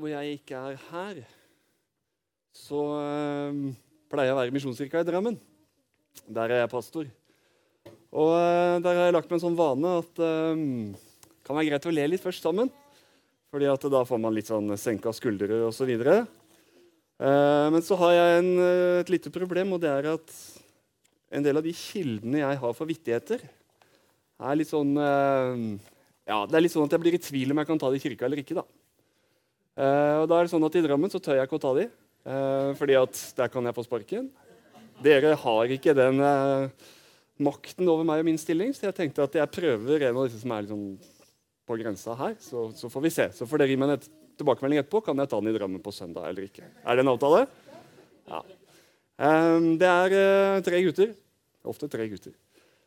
hvor jeg ikke er her, så øh, pleier jeg å være i Misjonskirka i Drammen. Der er jeg pastor. Og øh, der har jeg lagt meg en sånn vane at det øh, kan være greit å le litt først sammen. Fordi at da får man litt sånn senka skuldre osv. Så eh, men så har jeg en, eh, et lite problem, og det er at en del av de kildene jeg har for vittigheter, er litt sånn eh, Ja, det er litt sånn at jeg blir i tvil om jeg kan ta det i kirka eller ikke. da. Eh, og da er det sånn at I Drammen så tør jeg ikke å ta de, eh, fordi at der kan jeg få sparken. Dere har ikke den eh, makten over meg og min stilling, så jeg tenkte at jeg prøver en av disse som er liksom på grensa her. Så, så får vi se. Så får dere gi meg en tilbakemelding etterpå. Kan jeg ta den i Drammen på søndag eller ikke? Er det en avtale? Ja. Um, det er uh, tre gutter, ofte tre gutter,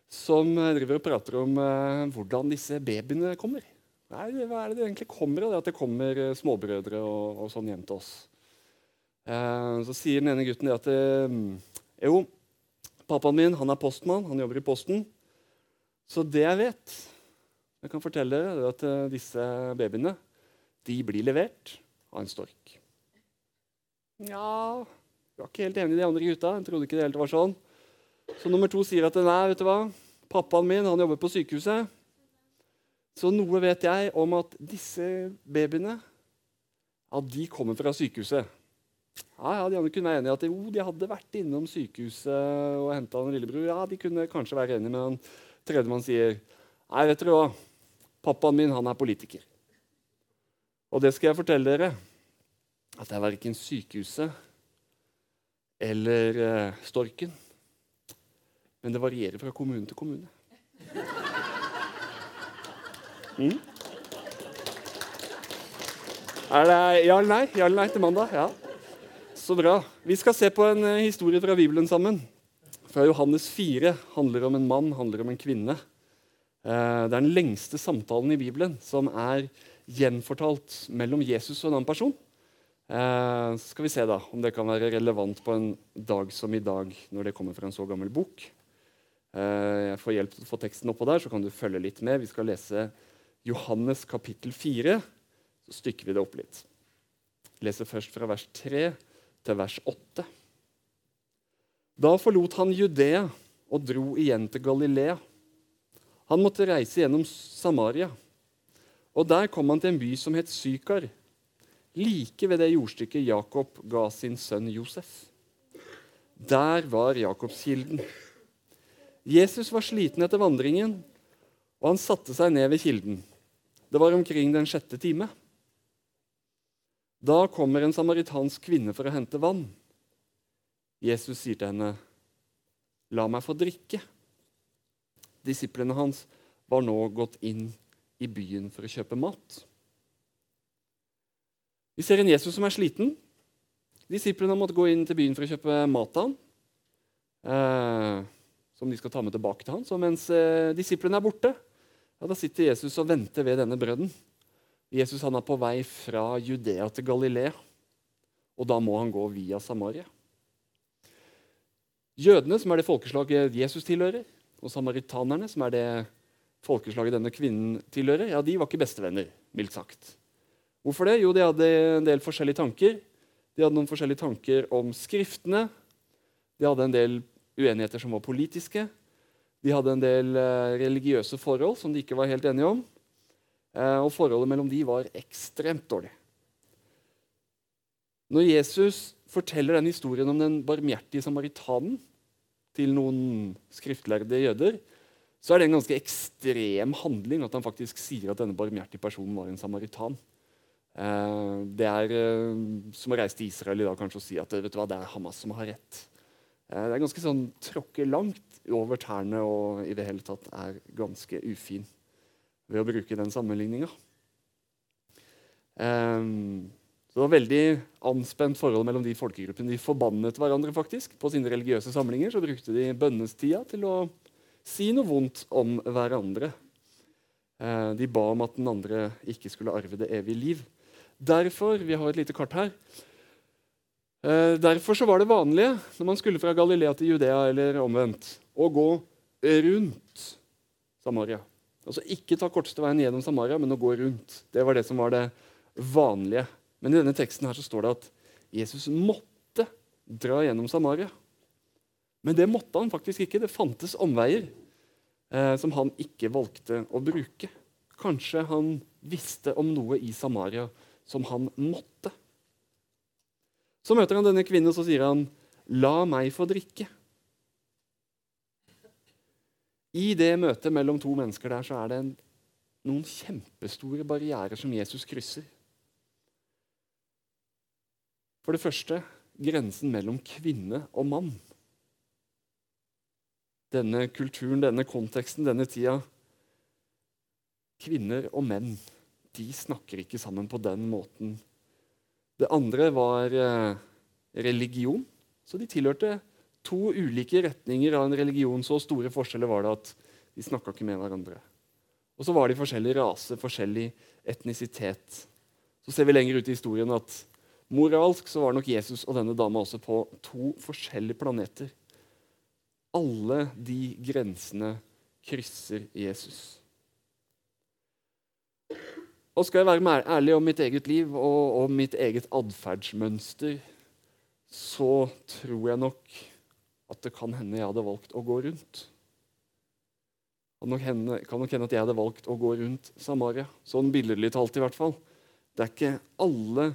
som driver og prater om uh, hvordan disse babyene kommer. Er, hva er det det egentlig kommer av? Det at det kommer småbrødre og, og, sånn hjem til oss. så sier den ene gutten det at jo, pappaen min han er postmann, han jobber i Posten. Så det jeg vet, jeg kan fortelle dere, er at disse babyene de blir levert av en stork. Ja Jeg var ikke helt enig i de andre gutta. Jeg trodde ikke det helt var sånn. Så nummer to sier at nei, vet du hva? pappaen min han jobber på sykehuset. Så noe vet jeg om at disse babyene ja, de kommer fra sykehuset. Ja, ja, De andre kunne være enige i at jo, de hadde vært innom sykehuset og henta en lillebror. Ja, de kunne kanskje være enige, men tredjemann sier nei, vet dere hva? Pappaen min han er politiker. Og det skal jeg fortelle dere, at det er verken sykehuset eller uh, storken. Men det varierer fra kommune til kommune. Mm? Er det ja eller nei? Ja eller nei til mandag? Ja. Så bra. Vi skal se på en uh, historie fra Bibelen sammen. Fra Johannes 4 handler om en mann, handler om en kvinne. Uh, det er den lengste samtalen i Bibelen som er gjenfortalt mellom Jesus og en annen person. Eh, så skal vi se da, om det kan være relevant på en dag som i dag, når det kommer fra en så gammel bok. Eh, jeg får hjelp til å få teksten oppå der, så kan du følge litt med. Vi skal lese Johannes kapittel 4. Så stykker vi det opp litt. Jeg leser først fra vers 3 til vers 8. Da forlot han Judea og dro igjen til Galilea. Han måtte reise gjennom Samaria. Og Der kom han til en by som het Sykar like ved det jordstykket Jakob ga sin sønn Josef. Der var Jakobskilden. Jesus var sliten etter vandringen, og han satte seg ned ved kilden. Det var omkring den sjette time. Da kommer en samaritansk kvinne for å hente vann. Jesus sier til henne, 'La meg få drikke.' Disiplene hans var nå gått inn i byen for å kjøpe mat. Vi ser en Jesus som er sliten. Disiplene måtte gå inn til byen for å kjøpe mat til ham. Eh, som de skal ta med tilbake til ham. Så mens eh, disiplene er borte, ja, da sitter Jesus og venter ved denne brønnen. Jesus han er på vei fra Judea til Galilea, og da må han gå via Samaria. Jødene, som er det folkeslaget Jesus tilhører, og samaritanerne, som er det folkeslaget denne kvinnen tilhører, ja, de var ikke bestevenner, mildt sagt. Hvorfor det? Jo, de hadde en del forskjellige tanker. De hadde noen forskjellige tanker om skriftene. De hadde en del uenigheter som var politiske. De hadde en del eh, religiøse forhold som de ikke var helt enige om. Eh, og forholdet mellom de var ekstremt dårlig. Når Jesus forteller den historien om den barmhjertige samaritanen til noen skriftlærde jøder, så er det en ganske ekstrem handling at han faktisk sier at denne barmhjertige personen var en samaritan. Eh, det er som å reise til Israel i dag kanskje og si at hva, det er Hamas som har rett. Det er ganske sånn tråkke langt over tærne og i det hele tatt er ganske ufin ved å bruke den sammenligninga. Så det var veldig anspent forhold mellom de folkegruppene. De forbannet hverandre faktisk. På sine religiøse samlinger så brukte de bønnestida til å si noe vondt om hverandre. De ba om at den andre ikke skulle arve det evige liv. Derfor vi har et lite kart her, derfor så var det vanlige når man skulle fra Galilea til Judea eller omvendt, å gå rundt Samaria. Altså Ikke ta korteste veien gjennom Samaria, men å gå rundt. Det var det som var det vanlige Men i denne teksten her så står det at Jesus måtte dra gjennom Samaria. Men det måtte han faktisk ikke. Det fantes omveier eh, som han ikke valgte å bruke. Kanskje han visste om noe i Samaria som han måtte. Så møter han denne kvinnen og så sier han, 'La meg få drikke'. I det møtet mellom to mennesker der så er det en, noen kjempestore barrierer som Jesus krysser. For det første grensen mellom kvinne og mann. Denne kulturen, denne konteksten, denne tida Kvinner og menn de snakker ikke sammen på den måten. Det andre var eh, religion. Så de tilhørte to ulike retninger av en religion. Så store forskjeller var det at de snakka ikke med hverandre. Og så var de forskjellig rase, forskjellig etnisitet. Så ser vi lenger ut i historien at moralsk så var nok Jesus og denne dama også på to forskjellige planeter. Alle de grensene krysser Jesus. Og skal jeg være ærlig om mitt eget liv og om mitt eget atferdsmønster, så tror jeg nok at det kan hende jeg hadde valgt å gå rundt. Det kan nok hende at jeg hadde valgt å gå rundt Samaria. Sånn billedlig talt, i hvert fall. Det er ikke alle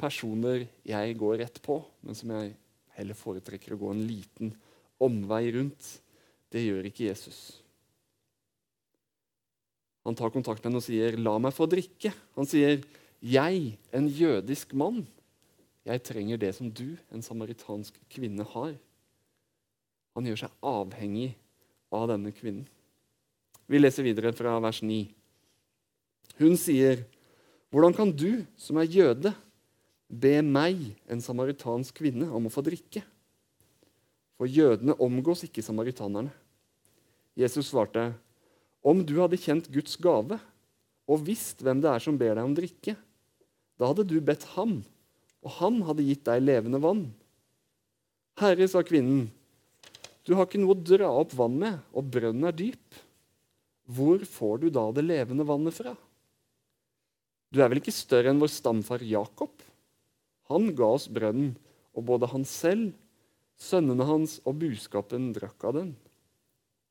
personer jeg går rett på, men som jeg heller foretrekker å gå en liten omvei rundt. Det gjør ikke Jesus. Han tar kontakt med henne og sier, 'La meg få drikke'. Han sier, 'Jeg, en jødisk mann, jeg trenger det som du, en samaritansk kvinne, har'. Han gjør seg avhengig av denne kvinnen. Vi leser videre fra vers 9. Hun sier, 'Hvordan kan du, som er jøde, be meg, en samaritansk kvinne, om å få drikke?' For jødene omgås ikke samaritanerne. Jesus svarte, om du hadde kjent Guds gave og visst hvem det er som ber deg om drikke, da hadde du bedt ham, og han hadde gitt deg levende vann. Herre, sa kvinnen, du har ikke noe å dra opp vann med, og brønnen er dyp. Hvor får du da det levende vannet fra? Du er vel ikke større enn vår stamfar Jakob? Han ga oss brønnen, og både han selv, sønnene hans og buskapen drakk av den.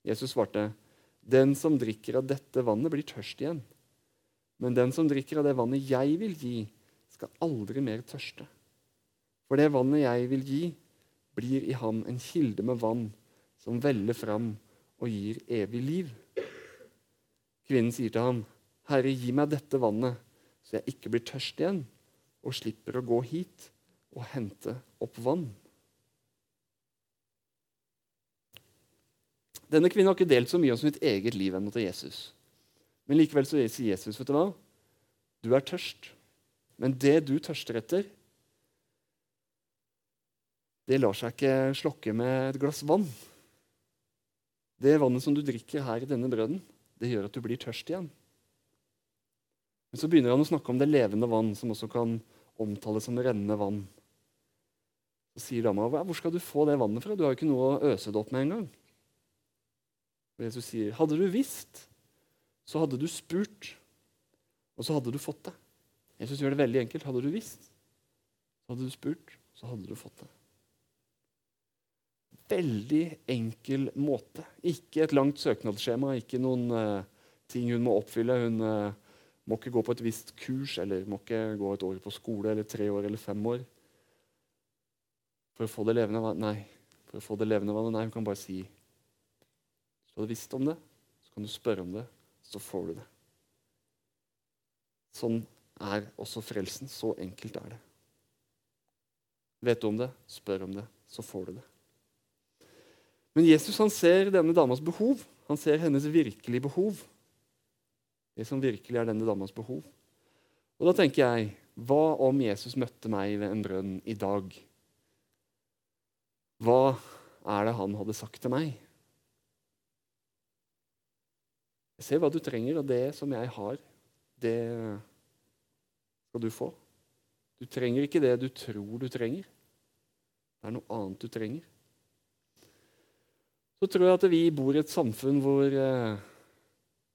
Jesus svarte, den som drikker av dette vannet, blir tørst igjen. Men den som drikker av det vannet jeg vil gi, skal aldri mer tørste. For det vannet jeg vil gi, blir i ham en kilde med vann som veller fram og gir evig liv. Kvinnen sier til ham, 'Herre, gi meg dette vannet, så jeg ikke blir tørst igjen' 'og slipper å gå hit og hente opp vann.' Denne kvinnen har ikke delt så mye om sitt eget liv ennå til Jesus. Men likevel så sier Jesus, vet du hva? Du er tørst. Men det du tørster etter, det lar seg ikke slokke med et glass vann. Det vannet som du drikker her i denne brønnen, det gjør at du blir tørst igjen. Men så begynner han å snakke om det levende vann, som også kan omtales som rennende vann. Så sier dama, hvor skal du få det vannet fra? Du har jo ikke noe å øse det opp med engang. Og Jesus sier, 'Hadde du visst, så hadde du spurt, og så hadde du fått det.' Jesus gjør det veldig enkelt. Hadde du visst, så hadde du spurt, så hadde du fått det. Veldig enkel måte. Ikke et langt søknadsskjema, ikke noen uh, ting hun må oppfylle. Hun uh, må ikke gå på et visst kurs eller må ikke gå et år på skole eller tre år eller fem år. For å få det levende vannet Nei. For å få det levende vannet, nei, hun kan bare si du hadde visst om det, så kan du spørre om det, så får du det. Sånn er også frelsen. Så enkelt er det. Vet du om det, spør om det, så får du det. Men Jesus han ser denne damas behov. Han ser hennes virkelige behov. Det som virkelig er denne damas behov. Og da tenker jeg, hva om Jesus møtte meg ved en brønn i dag? Hva er det han hadde sagt til meg? Jeg ser hva du trenger, og det som jeg har, det skal du få. Du trenger ikke det du tror du trenger. Det er noe annet du trenger. Så tror jeg at vi bor i et samfunn hvor eh,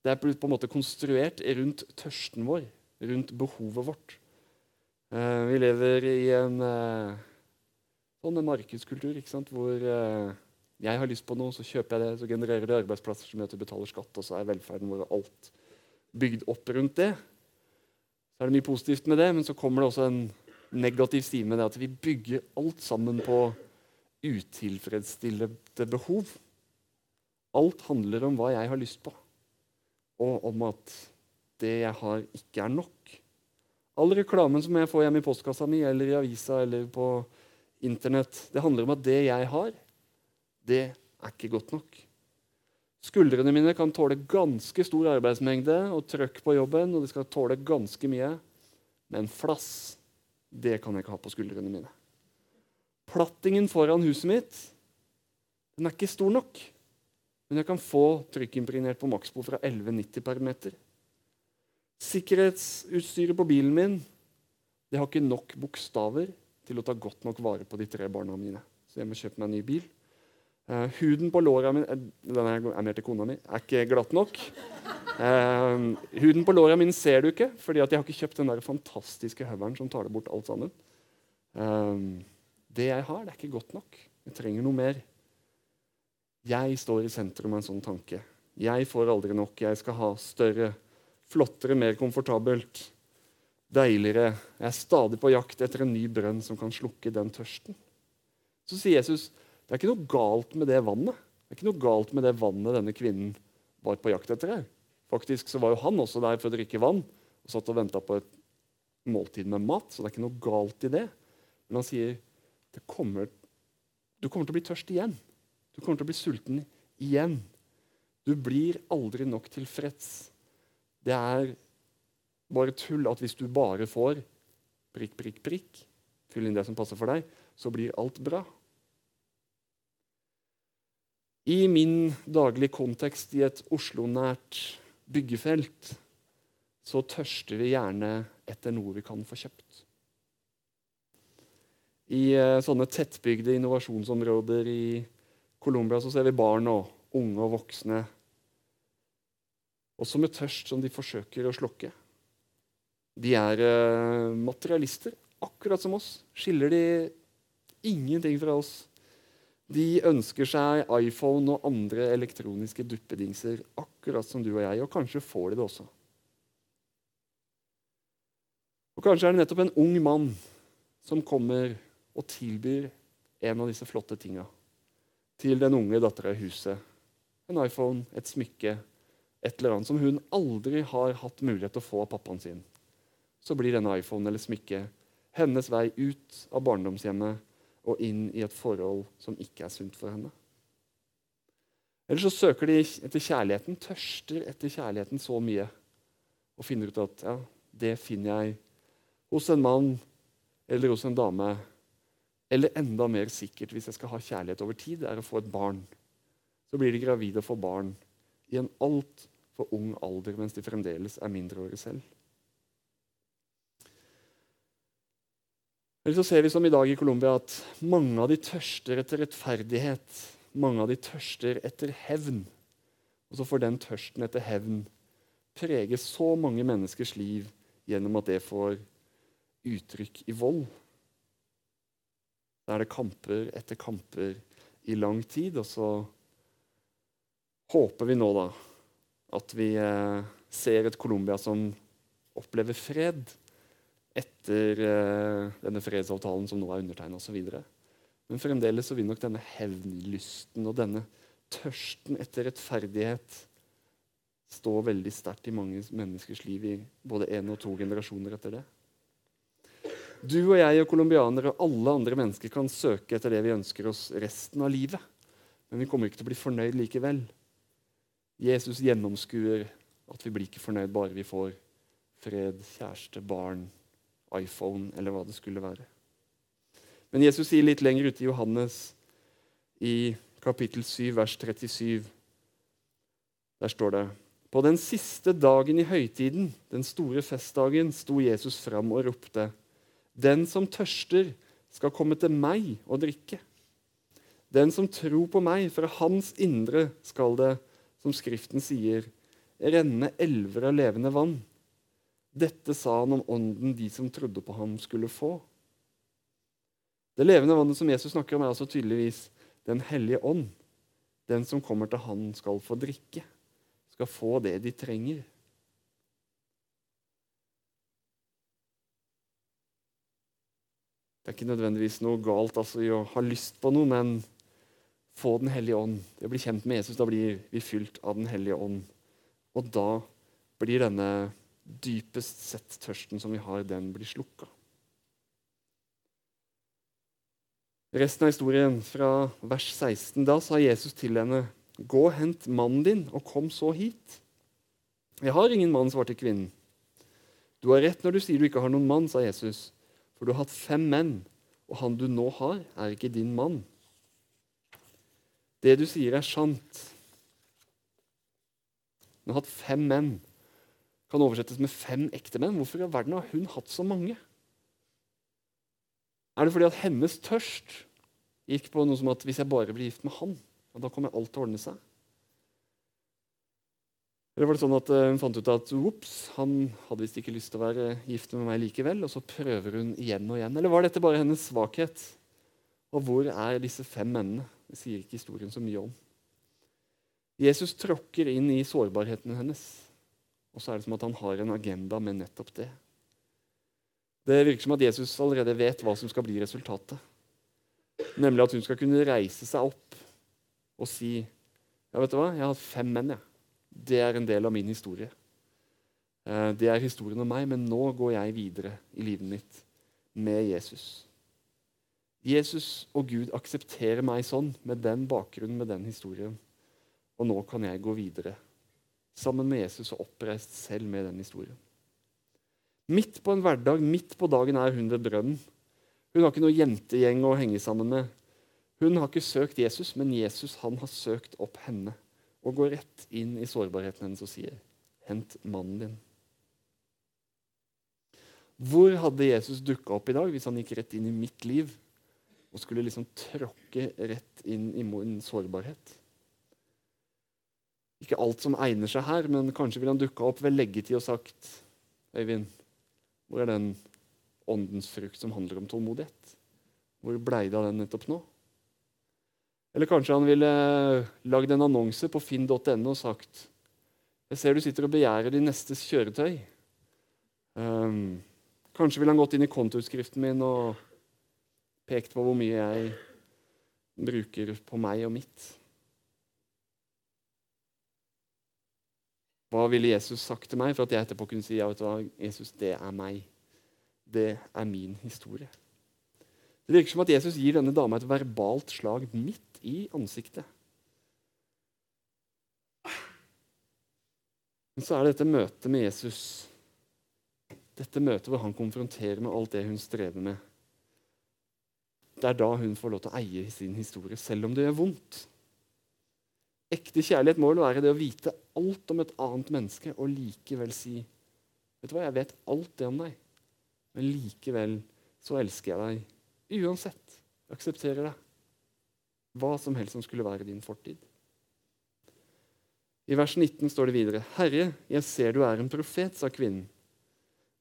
det er på en måte konstruert rundt tørsten vår, rundt behovet vårt. Eh, vi lever i en uh, sånn markedskultur ikke sant? hvor jeg har lyst på noe, så kjøper jeg det, så genererer det arbeidsplasser som gjør at du betaler skatt, og så er velferden vår alt bygd opp rundt det. Så er det mye positivt med det, men så kommer det også en negativ side med det at vi bygger alt sammen på utilfredsstillede behov. Alt handler om hva jeg har lyst på, og om at det jeg har, ikke er nok. All reklamen som jeg får hjemme i postkassa mi eller i avisa eller på Internett, det handler om at det jeg har, det er ikke godt nok. Skuldrene mine kan tåle ganske stor arbeidsmengde og trøkk på jobben, og de skal tåle ganske mye. Men flass, det kan jeg ikke ha på skuldrene mine. Plattingen foran huset mitt den er ikke stor nok. Men jeg kan få trykkimpregnert på maksbo fra 11,90 per meter. Sikkerhetsutstyret på bilen min det har ikke nok bokstaver til å ta godt nok vare på de tre barna mine. Så jeg må kjøpe meg en ny bil. Uh, huden på låra min uh, Den er, er, mer til kona mi. Er ikke glatt nok. Uh, huden på låra mine ser du ikke, fordi jeg har ikke kjøpt den der fantastiske høvelen som tar det bort alt sammen. det jeg har, det er ikke godt nok. Jeg trenger noe mer. Jeg står i sentrum av en sånn tanke. Jeg får aldri nok. Jeg skal ha større, flottere, mer komfortabelt, deiligere. Jeg er stadig på jakt etter en ny brønn som kan slukke den tørsten. Så sier Jesus det er ikke noe galt med det vannet. Det er ikke noe galt med det vannet denne kvinnen var på jakt etter. Faktisk så var jo han også der for å drikke vann og satt og venta på et måltid med mat. Så det er ikke noe galt i det. Men han sier kommer, du kommer til å bli tørst igjen. Du kommer til å bli sulten igjen. Du blir aldri nok tilfreds. Det er bare tull at hvis du bare får prikk, prikk, prikk, fyll inn det som passer for deg, så blir alt bra. I min daglige kontekst i et Oslo-nært byggefelt så tørster vi gjerne etter noe vi kan få kjøpt. I uh, sånne tettbygde innovasjonsområder i Colombia så ser vi barn og unge og voksne også med tørst som de forsøker å slokke. De er uh, materialister, akkurat som oss. Skiller de ingenting fra oss. De ønsker seg iPhone og andre elektroniske duppedingser, akkurat som du og jeg. Og kanskje får de det også. Og Kanskje er det nettopp en ung mann som kommer og tilbyr en av disse flotte tinga til den unge dattera i huset. En iPhone, et smykke, et eller annet som hun aldri har hatt mulighet til å få av pappaen sin. Så blir denne iPhone eller smykket hennes vei ut av barndomshjemmet og inn i et forhold som ikke er sunt for henne. Eller så søker de etter kjærligheten, tørster etter kjærligheten så mye og finner ut at ja, det finner jeg hos en mann eller hos en dame. Eller enda mer sikkert, hvis jeg skal ha kjærlighet over tid, er å få et barn. Så blir de gravide og får barn i en altfor ung alder mens de fremdeles er mindreårige selv. Eller så ser vi som i dag i Colombia at mange av de tørster etter rettferdighet. Mange av de tørster etter hevn. Og så får den tørsten etter hevn prege så mange menneskers liv gjennom at det får uttrykk i vold. Da er det kamper etter kamper i lang tid, og så håper vi nå da at vi eh, ser et Colombia som opplever fred etter uh, denne fredsavtalen som nå er undertegna osv. Men fremdeles så vil nok denne hevnlysten og denne tørsten etter rettferdighet stå veldig sterkt i mange menneskers liv i både én og to generasjoner etter det. Du og jeg og colombianere og alle andre mennesker kan søke etter det vi ønsker oss resten av livet. Men vi kommer ikke til å bli fornøyd likevel. Jesus gjennomskuer at vi blir ikke fornøyd bare vi får fred, kjæreste, barn, iPhone eller hva det skulle være. Men Jesus sier litt lenger ute i Johannes, i kapittel 7, vers 37, der står det På den siste dagen i høytiden, den store festdagen, sto Jesus fram og ropte:" Den som tørster, skal komme til meg og drikke. Den som tror på meg, fra hans indre skal det, som Skriften sier, renne elver av levende vann. Dette sa han om ånden de som trodde på ham, skulle få. Det levende vannet som Jesus snakker om, er altså tydeligvis Den hellige ånd. Den som kommer til han, skal få drikke, skal få det de trenger. Det er ikke nødvendigvis noe galt altså, i å ha lyst på noe, men få Den hellige ånd. Det å bli kjent med Jesus, da blir vi fylt av Den hellige ånd. Og da blir denne dypest sett tørsten som vi har, den blir slukka. Resten av historien fra vers 16. Da sa Jesus til henne, 'Gå hent mannen din, og kom så hit.' 'Jeg har ingen mann', svarte kvinnen. 'Du har rett når du sier du ikke har noen mann', sa Jesus. 'For du har hatt fem menn, og han du nå har, er ikke din mann.' Det du sier, er sant. Hun har hatt fem menn. Kan oversettes med fem ektemenn. Hvorfor i all verden har hun hatt så mange? Er det fordi at hennes tørst gikk på noe som at hvis jeg bare blir gift med han, da kommer alt til å ordne seg? Eller var det sånn at eh, hun fant ut at ups, han hadde visst ikke lyst til å være gift med meg likevel, og så prøver hun igjen og igjen? Eller var dette bare hennes svakhet? Og hvor er disse fem mennene? Det sier ikke historien så mye om. Jesus tråkker inn i sårbarheten hennes, og så er det som at han har en agenda med nettopp det. Det virker som at Jesus allerede vet hva som skal bli resultatet. Nemlig at hun skal kunne reise seg opp og si ja, vet du hva, jeg har hatt fem menn. Ja. Det er en del av min historie. Eh, det er historien om meg, men nå går jeg videre i livet mitt med Jesus. Jesus og Gud aksepterer meg sånn, med den bakgrunnen, med den historien. Og nå kan jeg gå videre sammen med Jesus og oppreist selv med den historien. Midt på en hverdag, midt på dagen er hun ved brønnen. Hun har ikke noe jentegjeng å henge sammen med. Hun har ikke søkt Jesus, men Jesus han har søkt opp henne og går rett inn i sårbarheten hennes og sier, 'Hent mannen din'. Hvor hadde Jesus dukka opp i dag hvis han gikk rett inn i mitt liv og skulle liksom tråkke rett inn i min sårbarhet? Ikke alt som egner seg her, men kanskje ville han dukka opp ved leggetid og sagt, 'Øyvind, hvor er den åndens frukt som handler om tålmodighet? Hvor blei det av den nettopp nå? Eller kanskje han ville lagd en annonse på finn.no og sagt Jeg ser du sitter og begjærer din nestes kjøretøy. Um, kanskje ville han gått inn i kontoutskriften min og pekt på hvor mye jeg bruker på meg og mitt. Hva ville Jesus sagt til meg for at jeg etterpå kunne si ja, vet du hva, Jesus, det er meg. Det er min historie. Det virker som at Jesus gir denne dama et verbalt slag midt i ansiktet. Men så er det dette møtet med Jesus, dette møtet hvor han konfronterer med alt det hun strever med. Det er da hun får lov til å eie sin historie, selv om det gjør vondt. Ekte kjærlighet må vel være det å vite alt om et annet menneske og likevel si Vet du hva, jeg vet alt det om deg, men likevel så elsker jeg deg uansett. Jeg aksepterer deg. Hva som helst som skulle være din fortid. I vers 19 står det videre.: Herre, jeg ser du er en profet, sa kvinnen.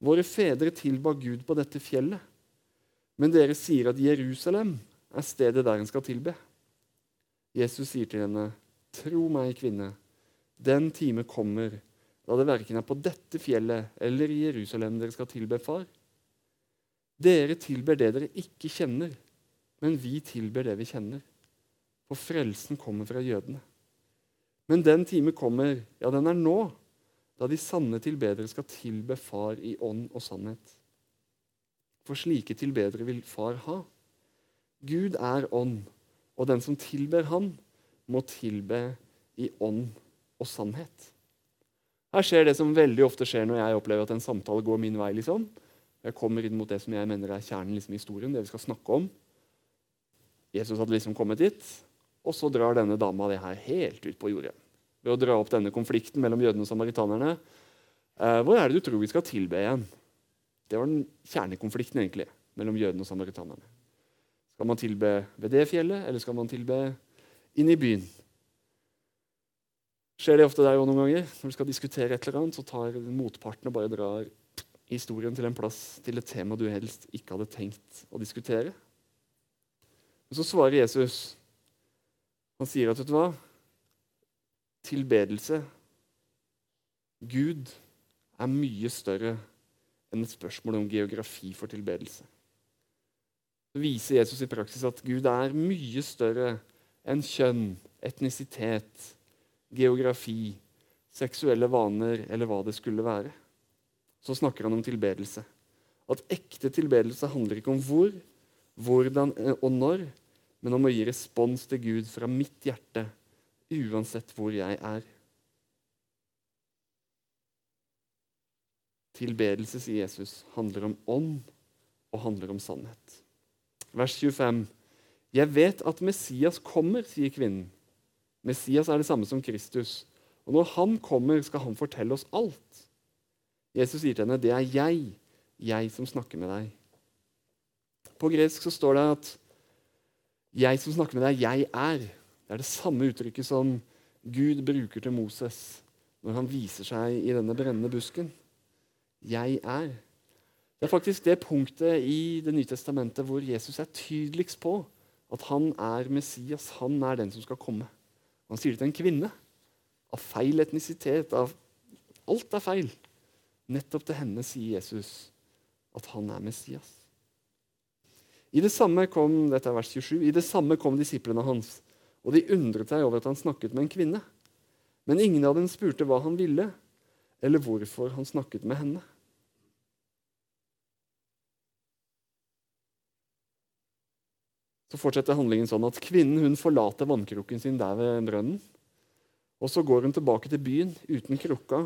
Våre fedre tilba Gud på dette fjellet, men dere sier at Jerusalem er stedet der en skal tilbe. Jesus sier til henne, Tro meg, kvinne, den time kommer da det verken er på dette fjellet eller i Jerusalem dere skal tilbe Far. Dere tilber det dere ikke kjenner, men vi tilber det vi kjenner. For frelsen kommer fra jødene. Men den time kommer, ja, den er nå, da de sanne tilbedere skal tilbe Far i ånd og sannhet. For slike tilbedere vil Far ha. Gud er ånd, og den som tilber Han, må tilbe i ånd og sannhet. Her skjer det som veldig ofte skjer når jeg opplever at en samtale går min vei. liksom. Jeg kommer inn mot det som jeg mener er kjernen liksom, i historien, det vi skal snakke om. Jesus hadde liksom kommet dit, og så drar denne dama det her helt ut på jordet. Ved å dra opp denne konflikten mellom jødene og samaritanerne. Eh, hvor er det du tror vi skal tilbe igjen? Det var den kjernekonflikten egentlig, mellom jødene og samaritanerne. Skal man tilbe ved det fjellet, eller skal man tilbe inn i byen. Skjer det ofte der òg noen ganger? Når du skal diskutere et eller annet, så tar motparten og bare drar historien til en plass til et tema du helst ikke hadde tenkt å diskutere. Men så svarer Jesus. Han sier at vet du hva? Tilbedelse, Gud, er mye større enn et spørsmål om geografi for tilbedelse. Så viser Jesus i praksis at Gud er mye større enn kjønn, etnisitet, geografi, seksuelle vaner eller hva det skulle være. Så snakker han om tilbedelse. At ekte tilbedelse handler ikke om hvor, hvordan og når, men om å gi respons til Gud fra mitt hjerte, uansett hvor jeg er. Tilbedelse, sier Jesus, handler om ånd og handler om sannhet. Vers 25. Jeg vet at Messias kommer, sier kvinnen. Messias er det samme som Kristus. Og når han kommer, skal han fortelle oss alt. Jesus sier til henne, 'Det er jeg, jeg som snakker med deg'. På gresk så står det at 'jeg som snakker med deg, jeg er'. Det er det samme uttrykket som Gud bruker til Moses når han viser seg i denne brennende busken. 'Jeg er'. Det er faktisk det punktet i Det nye testamentet hvor Jesus er tydeligst på at han er Messias. Han er den som skal komme. Han sier det til en kvinne av feil etnisitet. av Alt er feil. Nettopp til henne sier Jesus at han er Messias. I det samme kom dette er vers 27, i det samme kom disiplene hans, og de undret seg over at han snakket med en kvinne. Men ingen av dem spurte hva han ville, eller hvorfor han snakket med henne. Så fortsetter handlingen sånn at kvinnen hun forlater vannkrukken sin der ved brønnen. Og så går hun tilbake til byen uten krukka.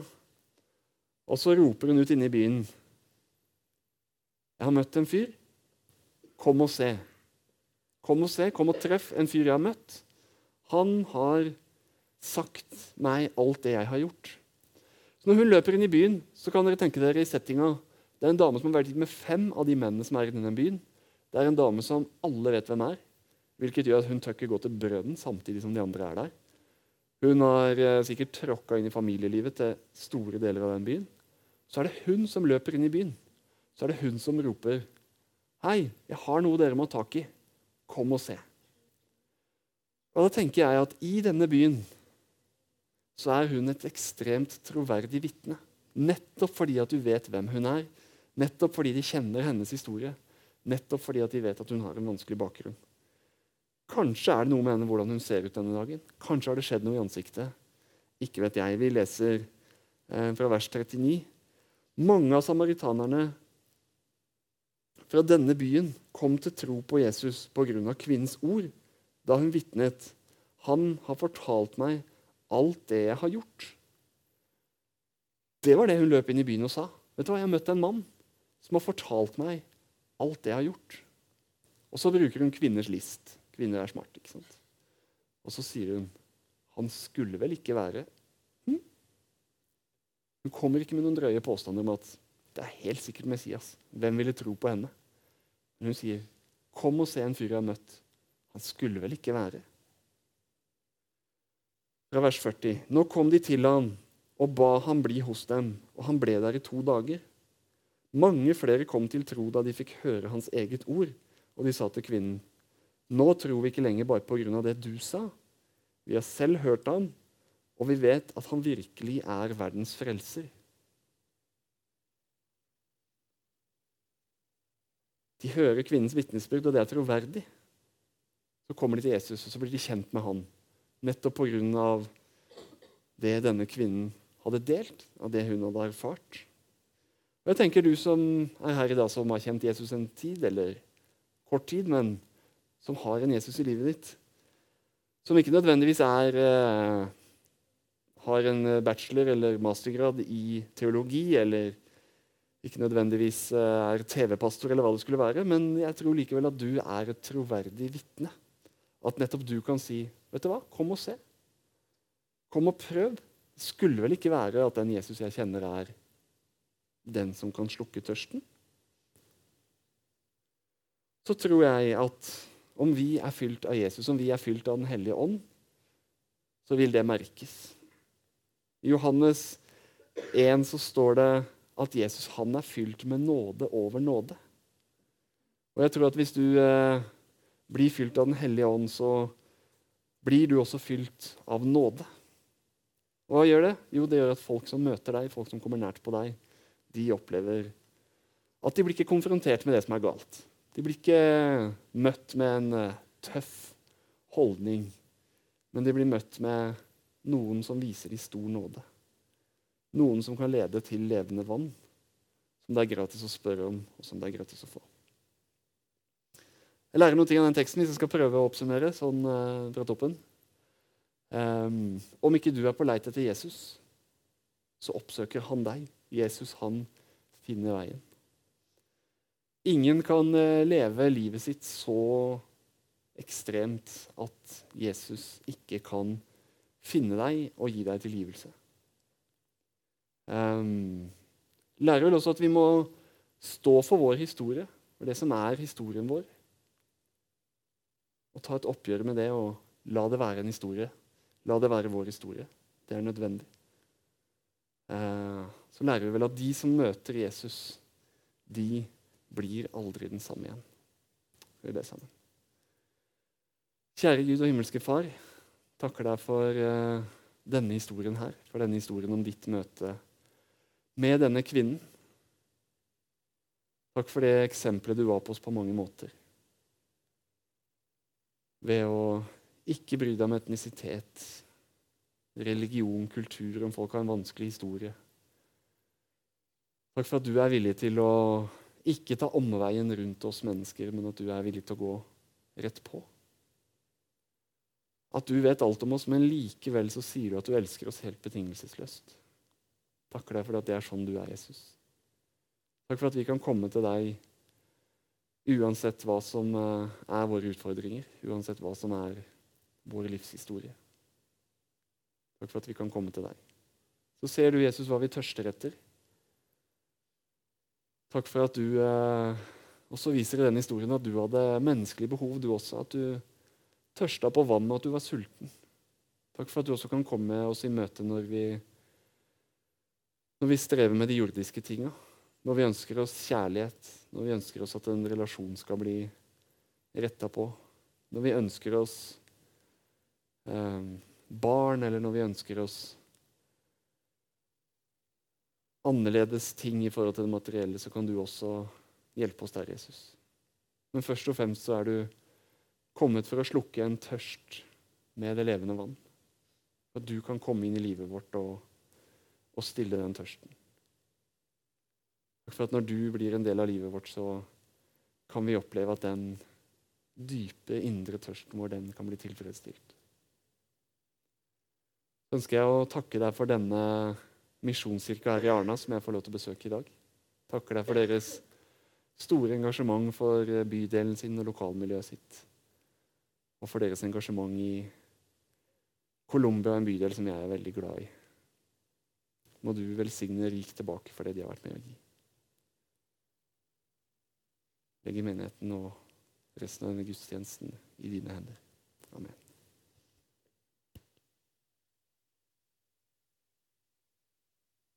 Og så roper hun ut inne i byen. 'Jeg har møtt en fyr. Kom og se.' Kom og se, kom og treff en fyr jeg har møtt. Han har sagt meg alt det jeg har gjort. Så Når hun løper inn i byen, så kan dere tenke dere i settinga. Det er en dame som har vært gitt med fem av de mennene som er i denne byen. Det er en dame som alle vet hvem er, hvilket gjør at hun tør ikke gå til brønnen samtidig som de andre er der. Hun har eh, sikkert tråkka inn i familielivet til store deler av den byen. Så er det hun som løper inn i byen. Så er det hun som roper, 'Hei, jeg har noe dere må ha tak i. Kom og se.' Og Da tenker jeg at i denne byen så er hun et ekstremt troverdig vitne. Nettopp fordi at du vet hvem hun er. Nettopp fordi de kjenner hennes historie. Nettopp fordi at de vet at hun har en vanskelig bakgrunn. Kanskje er det noe med henne hvordan hun ser ut denne dagen. Kanskje har det skjedd noe i ansiktet. Ikke vet jeg. Vi leser eh, fra vers 39. Mange av samaritanerne fra denne byen kom til tro på Jesus pga. kvinnens ord da hun vitnet. Han har fortalt meg alt det jeg har gjort. Det var det hun løp inn i byen og sa. Vet du hva, Jeg har møtt en mann som har fortalt meg alt det jeg har gjort. Og så bruker hun kvinners list. Kvinner er smarte. ikke sant? Og så sier hun han skulle vel ikke være hm? Hun kommer ikke med noen drøye påstander om at det er helt sikkert Messias. Hvem ville tro på henne? Men hun sier, 'Kom og se en fyr jeg har møtt. Han skulle vel ikke være?' Fra vers 40. Nå kom de til han og ba han bli hos dem, og han ble der i to dager. Mange flere kom til tro da de fikk høre hans eget ord, og de sa til kvinnen, nå tror vi ikke lenger bare av det du sa. Vi har selv hørt ham, og vi vet at han virkelig er verdens frelser. De hører kvinnens vitnesbyrd, og det er troverdig. Så kommer de til Jesus, og så blir de kjent med han. Nettopp pga. det denne kvinnen hadde delt, av det hun hadde erfart. Og jeg tenker Du som er her i dag, som har kjent Jesus en tid, eller kort tid, men som har en Jesus i livet ditt, som ikke nødvendigvis er, eh, har en bachelor- eller mastergrad i teologi, eller ikke nødvendigvis eh, er TV-pastor, eller hva det skulle være, men jeg tror likevel at du er et troverdig vitne. At nettopp du kan si, 'Vet du hva, kom og se'. Kom og prøv. Det skulle vel ikke være at den Jesus jeg kjenner, er den som kan slukke tørsten? Så tror jeg at om vi er fylt av Jesus, om vi er fylt av Den hellige ånd, så vil det merkes. I Johannes 1 så står det at Jesus han er fylt med nåde over nåde. Og jeg tror at hvis du eh, blir fylt av Den hellige ånd, så blir du også fylt av nåde. Og hva gjør det? Jo, det gjør at folk som møter deg, folk som kommer nært på deg, de opplever at de blir ikke konfrontert med det som er galt. De blir ikke møtt med en uh, tøff holdning, men de blir møtt med noen som viser de stor nåde. Noen som kan lede til levende vann, som det er gratis å spørre om, og som det er gratis å få. Jeg lærer noen ting av den teksten hvis jeg skal prøve å oppsummere sånn uh, fra toppen. Um, om ikke du er på leit etter Jesus, så oppsøker han deg. Jesus, han finner veien. Ingen kan uh, leve livet sitt så ekstremt at Jesus ikke kan finne deg og gi deg tilgivelse. Um, lærer vel også at vi må stå for vår historie, for det som er historien vår. Og ta et oppgjør med det og la det være en historie. La det være vår historie. Det er nødvendig. Uh, så lærer vi vel at de som møter Jesus, de blir aldri den samme igjen. Skal vi sammen? Kjære Gud og himmelske Far takker deg for uh, denne historien her, for denne historien om ditt møte med denne kvinnen. Takk for det eksempelet du var på oss på mange måter. Ved å ikke bry deg om etnisitet, religion, kultur, om folk har en vanskelig historie. Takk for at du er villig til å ikke ta omveien rundt oss mennesker, men at du er villig til å gå rett på. At du vet alt om oss, men likevel så sier du at du elsker oss helt betingelsesløst. Takker deg for at det er sånn du er, Jesus. Takk for at vi kan komme til deg uansett hva som eh, er våre utfordringer, uansett hva som er vår livshistorie. Takk for at vi kan komme til deg. Så ser du, Jesus, hva vi tørster etter. Takk for at du eh, også viser i denne historien at du hadde menneskelige behov, du også. At du tørsta på vann, og at du var sulten. Takk for at du også kan komme oss i møte når vi, når vi strever med de jordiske tinga. Når vi ønsker oss kjærlighet, når vi ønsker oss at en relasjon skal bli retta på. Når vi ønsker oss eh, barn, eller når vi ønsker oss annerledes ting i forhold til det materielle, så kan du også hjelpe oss der, Jesus. Men først og fremst så er du kommet for å slukke en tørst med det levende vann. At du kan komme inn i livet vårt og, og stille den tørsten. For at når du blir en del av livet vårt, så kan vi oppleve at den dype, indre tørsten vår den kan bli tilfredsstilt. Ønsker jeg å takke deg for denne misjonskirka her i Arna som jeg får lov til å besøke i dag. Takker deg for deres store engasjement for bydelen sin og lokalmiljøet sitt og for deres engasjement i Colombia, en bydel som jeg er veldig glad i. Må du velsigne rikt tilbake for det de har vært med å gi. Legge menigheten og resten av denne gudstjenesten i dine hender. Amen.